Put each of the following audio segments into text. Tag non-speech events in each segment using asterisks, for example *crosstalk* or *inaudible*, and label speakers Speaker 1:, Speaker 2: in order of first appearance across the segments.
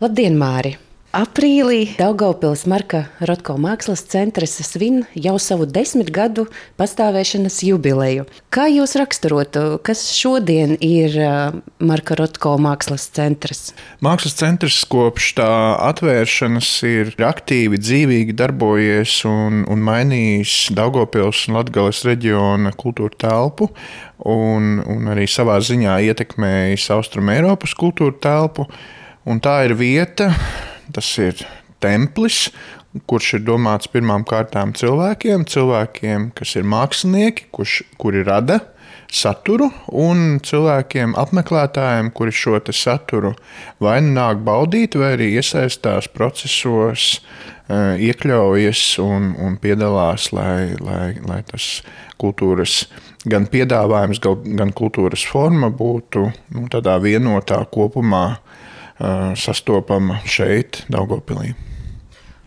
Speaker 1: Labdien, Māri! Aprīlī Daugopils Marka Rotko mākslas centrs svin jau savu desmit gadu pastāvēšanas jubileju. Kā jūs raksturotu, kas šodien ir Marka Rotko mākslas centrs?
Speaker 2: Mākslas centrs kopš tā atvēršanas ir aktīvi, dzīvīgi darbojies un, un mainījis Daugopils un Latgales reģiona kultūra telpu un, un arī savā ziņā ietekmējis Austrum Eiropas kultūra telpu. Un tā ir vieta, tas ir templis, kurš ir domāts pirmām kārtām cilvēkiem, cilvēkiem, kas ir mākslinieki, kurš, kuri rada saturu, un cilvēkiem, apmeklētājiem, kuri šo saturu vai nu nāk baudīt, vai arī iesaistās procesos, eh, iekļaujas un, un piedalās, lai, lai, lai tas kultūras gan piedāvājums, gan kultūras forma būtu nu, tādā vienotā kopumā sastopama šeit, Daugopilī.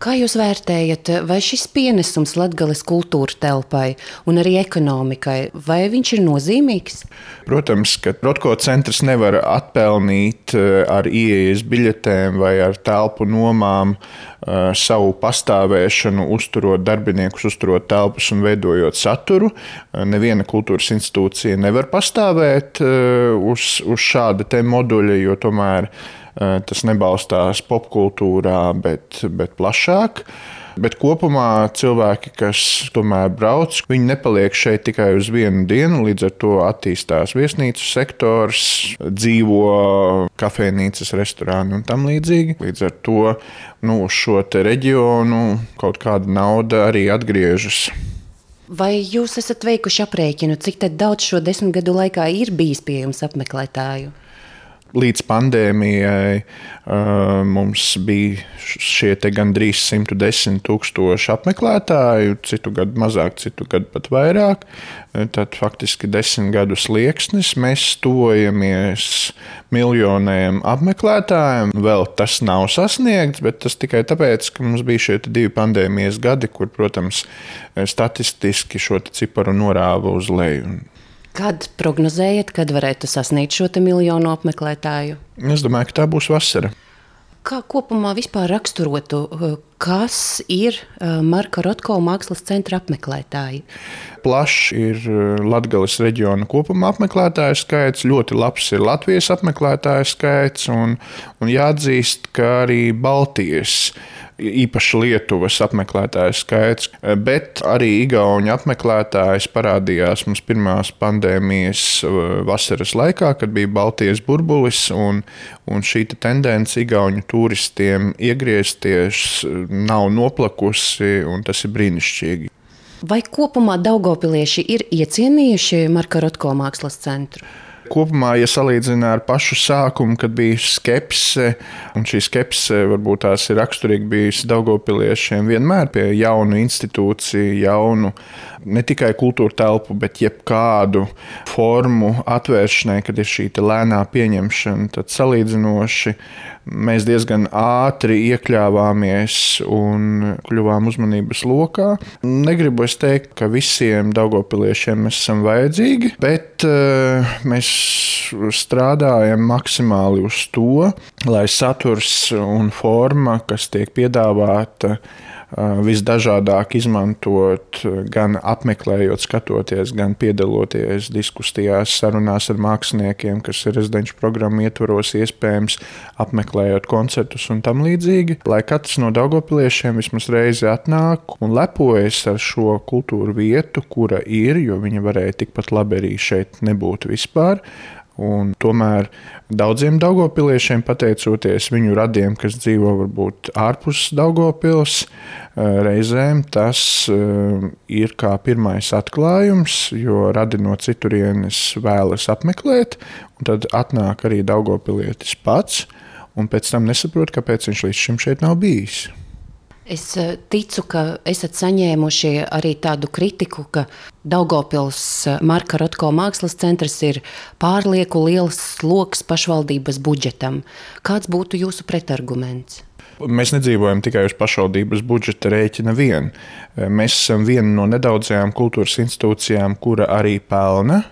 Speaker 1: Kā jūs vērtējat, vai šis pienesums Latvijas kultūra telpai un arī ekonomikai, vai viņš ir nozīmīgs?
Speaker 2: Protams, ka Rotko centrs nevar atpelnīt ar ieejas biļetēm vai ar telpu nomām savu pastāvēšanu, uzturot darbiniekus, uzturot telpas un veidojot saturu. Neviena kultūras institūcija nevar pastāvēt uz, uz šāda moduļa, jo tomēr tas nebalstās popkultūrā, bet, bet plašāk. Bet kopumā cilvēki, kas tomēr brauc, viņi nepaliek šeit tikai uz vienu dienu. Līdz ar to attīstās viesnīcu sektors, dzīvo kafejnīcas, restorāni un tam līdzīgi. Līdz ar to nu, uz šo reģionu kaut kāda nauda arī atgriežas.
Speaker 1: Vai jūs esat veikuši aprēķinu, cik daudz šo desmit gadu laikā ir bijis pie jums apmeklētāju?
Speaker 2: Līdz pandēmijai mums bija šie gandrīz 110 tūkstoši apmeklētāju, citu gadu mazāk, citu gadu pat vairāk. Tad faktiski desmit gadu slieksnis. Mēs tuvojamies miljoniem apmeklētājiem. Vēl tas nav sasniegts, bet tas tikai tāpēc, ka mums bija šie divi pandēmijas gadi, kur, protams, statistiski šo ciparu norāva uz leju.
Speaker 1: Kad prognozējat, kad varētu sasniegt šo miljonu apmeklētāju?
Speaker 2: Es domāju, ka tā būs vasara.
Speaker 1: Kā kopumā raksturotu, eh, kas ir eh, Marka Rotko mākslas centra apmeklētāji?
Speaker 2: Plašs ir eh, Latvijas reģiona kopumā apmeklētāju skaits, ļoti labs ir Latvijas apmeklētāju skaits, un, un jāatzīst, ka arī Baltijas īpaši Lietuvas apmeklētāju skaits, bet arī Igaunijas apmeklētājs parādījās mums pirmās pandēmijas uh, vasaras laikā, kad bija Baltijas burbulis, un, un šī tendence Igaunijas turistiem iegriezties nav noplakusi, un tas ir brīnišķīgi.
Speaker 1: Vai kopumā Daugopilieši ir iecienījuši Marka Rotko mākslas centru?
Speaker 2: Kopumā, ja salīdzina ar pašu sākumu, kad bija skepse, un šī skepse varbūt tās ir raksturīga bijusi Daugopiliešiem vienmēr pie jaunu institūciju, jaunu ne tikai kultūra telpu, bet jebkādu formu atvēršanai, kad ir šī lēnā pieņemšana, tad salīdzinoši mēs diezgan ātri iekļāvāmies un kļuvām uzmanības lokā. Negribu es teikt, ka visiem daugopiliešiem mēs esam vajadzīgi, bet uh, mēs strādājam maksimāli uz to, lai saturs un forma, kas tiek piedāvāta, visdažādāk izmantot, gan apmeklējot, skatoties, gan piedaloties diskusijās, sarunās ar māksliniekiem, kas ir rezidenču programmu ietvaros, iespējams, apmeklējot koncertus un tam līdzīgi. Lai katrs no Daugopiliešiem vismaz reizi atnāk un lepojas ar šo kultūru vietu, kura ir, jo viņa varēja tikpat labi arī šeit nebūt vispār. Un tomēr daudziem daugopiliešiem, pateicoties viņu radiem, kas dzīvo varbūt ārpus Daugopils, eh, reizēm tas eh, ir kā pirmais atklājums, jo radi no citurienes vēlas apmeklēt, un tad atnāk arī Daugopilietis pats, un pēc tam nesaprot, kāpēc viņš līdz šim šeit nav bijis.
Speaker 1: Es eh, ticu, ka esat saņēmuši arī tādu kritiku, ka Daugopils eh, Marka Rotko mākslas centrs ir pārlieku liels sloks pašvaldības budžetam. Kāds būtu jūsu pretarguments?
Speaker 2: Mēs nedzīvojam tikai uz pašvaldības budžeta rēķina vien. Mēs esam viena no nedaudzajām kultūras institūcijām, kura arī pelna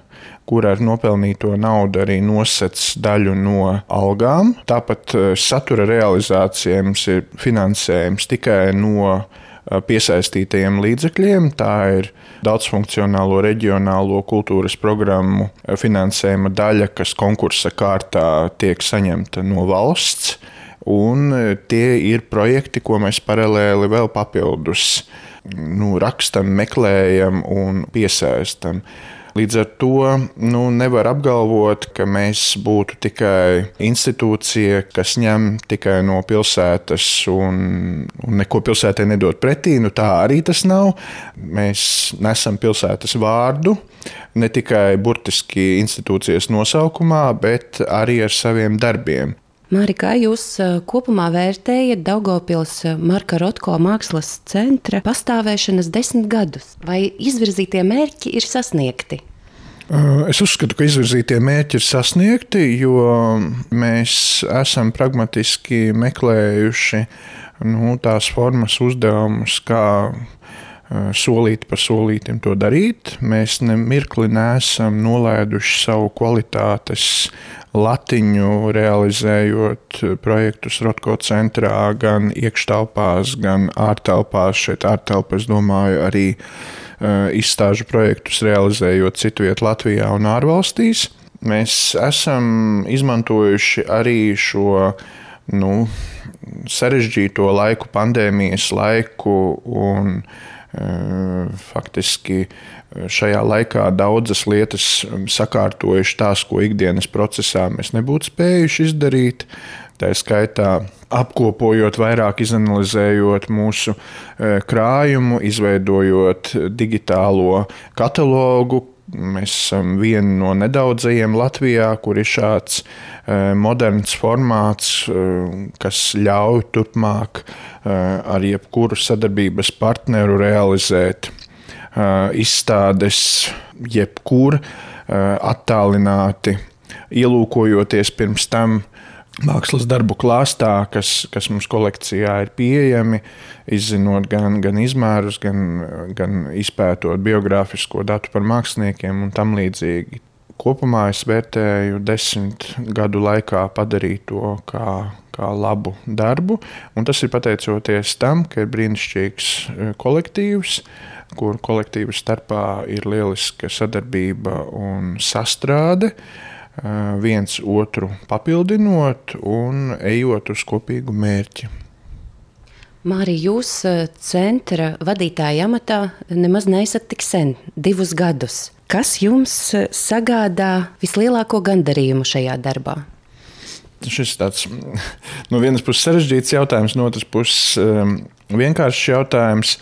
Speaker 2: kur ar nopelnīto naudu arī nosec daļu no algām. Tāpat satura realizācijai mums ir finansējums tikai no piesaistītajiem līdzekļiem. Tā ir daudzfunkcionālo reģionālo kultūras programmu finansējuma daļa, kas konkursa kārtā tiek saņemta no valsts. Un tie ir projekti, ko mēs paralēli vēl papildus nu, rakstam, meklējam un piesaistam. Līdz ar to nu, nevar apgalvot, ka mēs būtu tikai institūcija, kas ņem tikai no pilsētas un, un neko pilsētai nedod pretī. Nu, tā arī tas nav. Mēs nesam pilsētas vārdu ne tikai burtiski institūcijas nosaukumā, bet arī ar saviem darbiem.
Speaker 1: Māri, kā jūs kopumā vērtējat Daugopils Marka Rotko mākslas centra pastāvēšanas desmit gadus? Vai izvirzītie mērķi ir sasniegti?
Speaker 2: Es uzskatu, ka izvirzītie mērķi ir sasniegti, jo mēs esam pragmatiski meklējuši nu, tās formas uzdevumus, kā solīti pa solītam to darīt. Mēs nemirkli neesam nolēduši savu kvalitātes latiņu, realizējot projektus Rotko centrā, gan iekštelpās, gan ārtelpās. Šeit ārtelpās, domāju, arī uh, izstāžu projektus realizējot citviet Latvijā un ārvalstīs. Mēs esam izmantojuši arī šo nu, sarežģīto laiku, pandēmijas laiku un uh, faktiski šajā laikā daudzas lietas sakārtojuši tās, ko ikdienas procesā mēs nebūtu spējuši izdarīt. Tā skaitā apkopojot, vairāk izanalizējot mūsu krājumu, izveidojot digitālo katalogu. Mēs esam viena no nedaudzajiem Latvijā, kur ir šāds e, moderns formāts, e, kas ļauj turpmāk ar jebkuru sadarbības partneru realizēt izstādes jebkur attālināti, ielūkojoties pirms tam mākslas darbu klāstā, kas, kas mums kolekcijā ir pieejami, izzinot gan, gan izmērus, gan, gan izpētot biogrāfisko datu par māksliniekiem un tam līdzīgi. Kopumā es vērtēju desmit gadu laikā padarīto kā, kā labu darbu, un tas ir pateicoties tam, ka ir brīnišķīgs kolektīvs, uh, kur kolektīvu starpā ir lieliska sadarbība un sastrāde, viens otru papildinot un ejot uz kopīgu mērķi.
Speaker 1: Mārija, jūs centra vadītāja amatā nemaz neesat tik sen, divus gadus. Kas jums sagādā vislielāko gandarījumu šajā darbā?
Speaker 2: Šis ir tāds *laughs* no vienas puses sarežģīts jautājums, no otras puses vienkāršs jautājums.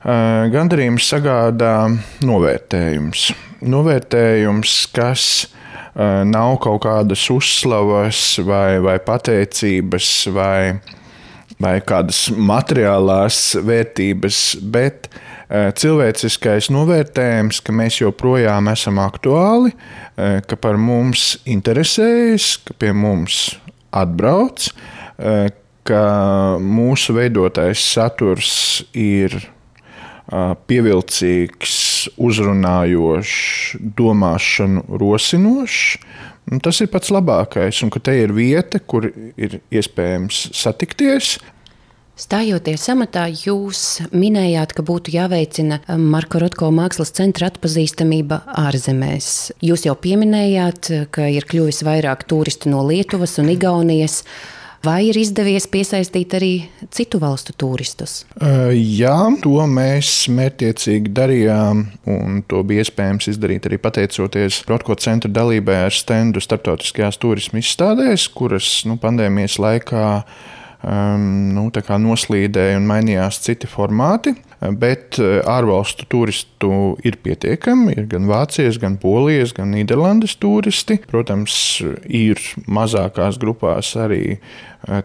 Speaker 2: Gandarījums sagādā novērtējums. Novērtējums, kas eh, nav kaut kādas uzslavas vai, vai pateicības vai, vai kādas materiālās vērtības, bet eh, cilvēciskais novērtējums, ka mēs joprojām esam aktuāli, ka par mums interesējas, ka pie mums atbrauc, ka mūsu veidotais saturs ir pievilcīgs, uzrunājošs, domāšanu rosinošs. Tas ir pats labākais, un ka te ir vieta, kur ir iespējams satikties.
Speaker 1: Stājoties amatā, jūs minējāt, ka būtu jāveicina Marka Rotko mākslas centra atpazīstamība ārzemēs. Jūs jau pieminējāt, ka ir kļuvis vairāk turistu no Lietuvas un Igaunijas. Uh, Vai ir izdevies piesaistīt arī citu valstu turistus?
Speaker 2: Jā, to mēs mērķiecīgi darījām, un to bija iespējams izdarīt arī pateicoties Rotko centra dalībai ar stendu starptautiskajās turismu izstādēs, kuras nu, pandēmijas laikā um, nu, noslīdēja un mainījās citi formāti. Bet ārvalstu turistu ir pietiekami. Ir gan Vācijas, gan Polijas, gan Nīderlandes turisti. Protams, ir mazākās grupās arī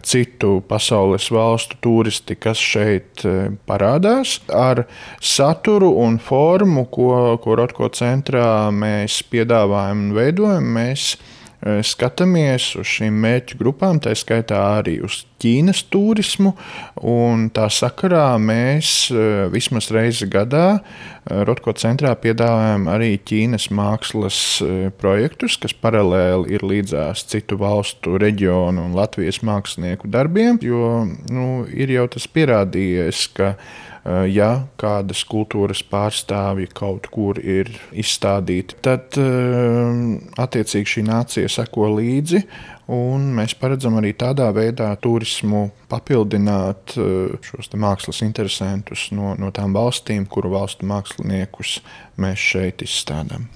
Speaker 2: citu pasaules valstu turisti, kas šeit parādās. Ar saturu un formu, ko, ko Rotko centrā mēs piedāvājam un veidojam, mēs skatāmies uz šīm mērķu grupām, tā skaitā arī uz Ķīnas turismu. Tā sakarā mēs vismaz reizi gadā Rotko centrā piedāvājam arī Ķīnas mākslas projektus, kas paralēli ir līdzās citu valstu, reģionu un Latvijas mākslinieku darbiem. Jo nu, ir jau tas pierādījies, ka ja kādas kultūras pārstāvji kaut kur ir izstādīti, tad eh, attiecīgi šī nācija seko līdzi. Un mēs paredzam arī tādā veidā turismu papildināt eh, šos mākslas interesantus no, no tām valstīm, kuru valstu māksliniekus mēs šeit izstādām.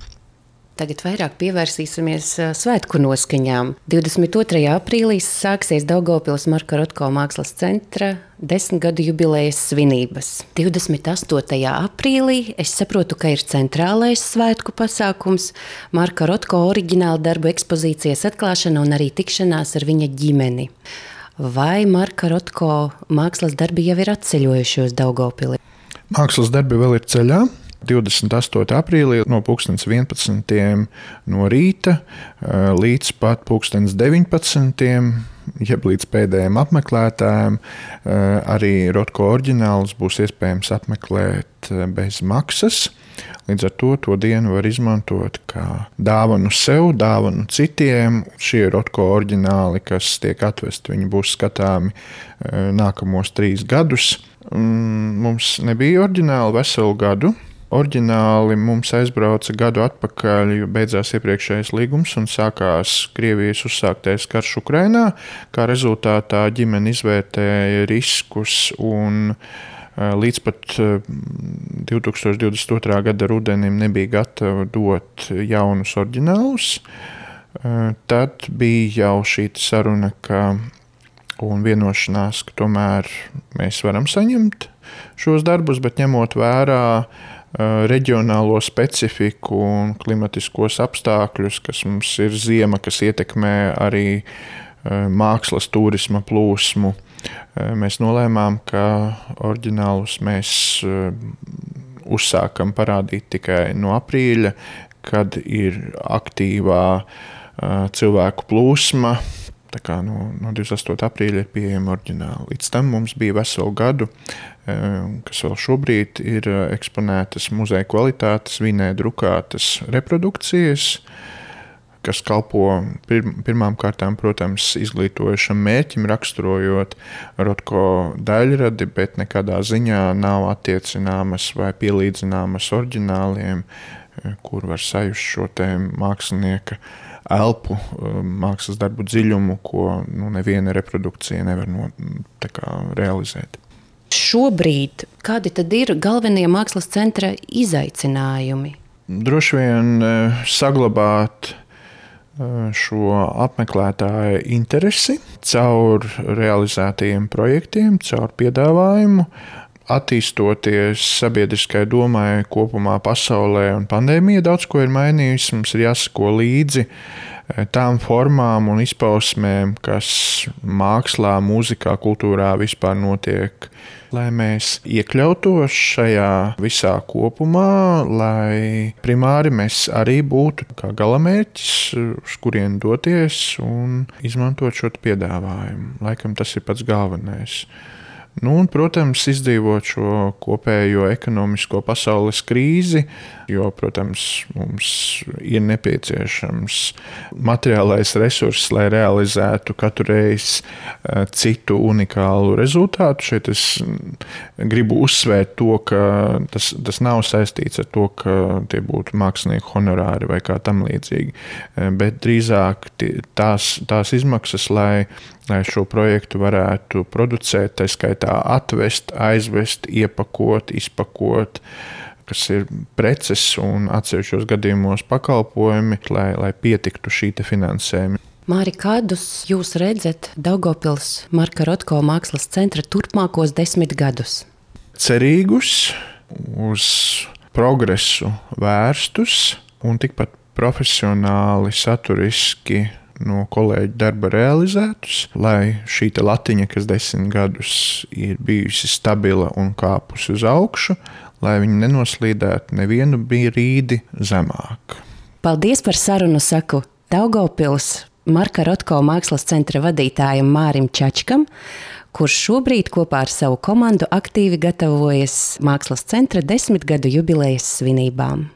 Speaker 1: Tagad vairāk pievērsīsimies svētku noskaņām. 22. aprīlī sāksies Daugopils Marka Rotko mākslas centra desmitgadu jubilejas svinības. 28. aprīlī es saprotu, ka ir centrālais svētku pasākums, Marka Rotko oriģināla darbu ekspozīcijas atklāšana un arī tikšanās ar viņa ģimeni. Vai Marka Rotko mākslas darbi jau ir atceļojuši uz Daugopili?
Speaker 2: Mākslas darbi vēl ir ceļā. 28. aprīlī no 11. no rīta eh, līdz pat 19. jeb līdz pēdējiem apmeklētājiem. Eh, arī Rotko oriģinālus būs iespējams apmeklēt eh, bez maksas. Līdz ar to to dienu var izmantot kā dāvanu sev, dāvanu citiem. Šie Rotko oriģināli, kas tiek atvesti, viņi būs skatāmi nākamos trīs gadus. Mm, mums nebija oriģināli veselu gadu. Orģināli mums aizbrauca gadu atpakaļ, jo beidzās iepriekšējais līgums un sākās Krievijas uzsāktais karš Ukrainā. Kā rezultātā ģimene izvērtēja riskus un līdz pat 2022. gada rudenim nebija gatava dot jaunus oriģinālus. Tad bija jau šī saruna, ka un vienošanās, ka tomēr mēs varam saņemt šos darbus, bet ņemot vērā reģionālo specifiku un klimatiskos apstākļus, kas mums ir ziema, kas ietekmē arī mākslas turisma plūsmu. Mēs nolēmām, ka oriģinālus mēs uzsākam parādīt tikai no aprīļa, kad ir aktīvā cilvēku plūsma, Tā kā no, no 28. aprīļa ir pieejama oriģināli. Līdz tam mums bija veselu gadu, e, kas vēl šobrīd ir e, eksponētas muzeja kvalitātes, vinē drukātas reprodukcijas, kas kalpo pir, pirmām kārtām, protams, izglītojušam mērķim, raksturojot Rotko daļradi, bet nekādā ziņā nav attiecināmas vai pielīdzināmas oriģināliem, e, kur var sajust šo mākslinieka elpu, um, mākslas darbu dziļumu, ko nu, neviena reprodukcija nevar no, kā, realizēt.
Speaker 1: Šobrīd kādi tad ir galvenie mākslas centra izaicinājumi?
Speaker 2: Droši vien eh, saglabāt eh, šo apmeklētāju interesi caur realizētajiem projektiem, caur piedāvājumu, attīstoties sabiedriskai domai kopumā pasaulē un pandēmija daudz ko ir mainījusi. Mums ir jāsako līdzi eh, tām formām un izpausmēm, kas mākslā, mūzikā, kultūrā vispār notiek. Lai mēs iekļautos šajā visā kopumā, lai primāri mēs arī būtu kā galamērķis, uz kurien doties un izmantot šo piedāvājumu. Laikam tas ir pats galvenais. Nu, un, protams, izdzīvot šo kopējo ekonomisko pasaules krīzi, jo, protams, mums ir nepieciešams materiālais resurss, lai realizētu katru reizi eh, citu unikālu rezultātu. Šeit es gribu uzsvērt to, ka tas, tas nav saistīts ar to, ka tie būtu mākslinieku honorāri vai kā tam līdzīgi, eh, bet drīzāk tās, tās izmaksas, lai lai šo projektu varētu producēt, tā skaitā atvest, aizvest, iepakot, izpakot kas ir preces un atsevišķos gadījumos pakalpojumi, lai, lai pietiktu šī finansējuma.
Speaker 1: Māri, kādus jūs redzat Daugopils Marka Rotko mākslas centra turpmākos desmit gadus?
Speaker 2: Cerīgus, uz progresu vērstus un tikpat profesionāli, saturiski no kolēģa darba realizētus, lai šī latiņa, kas desmit gadus ir bijusi stabila un kāpusi uz augšu, lai viņi nenoslīdētu nevienu brīdi zemāk.
Speaker 1: Paldies par sarunu, saku Daugopils Marka Rotko mākslas centra vadītājam Mārim Čačkam, kurš šobrīd kopā ar savu komandu aktīvi gatavojas mākslas centra desmitgadu jubilejas svinībām.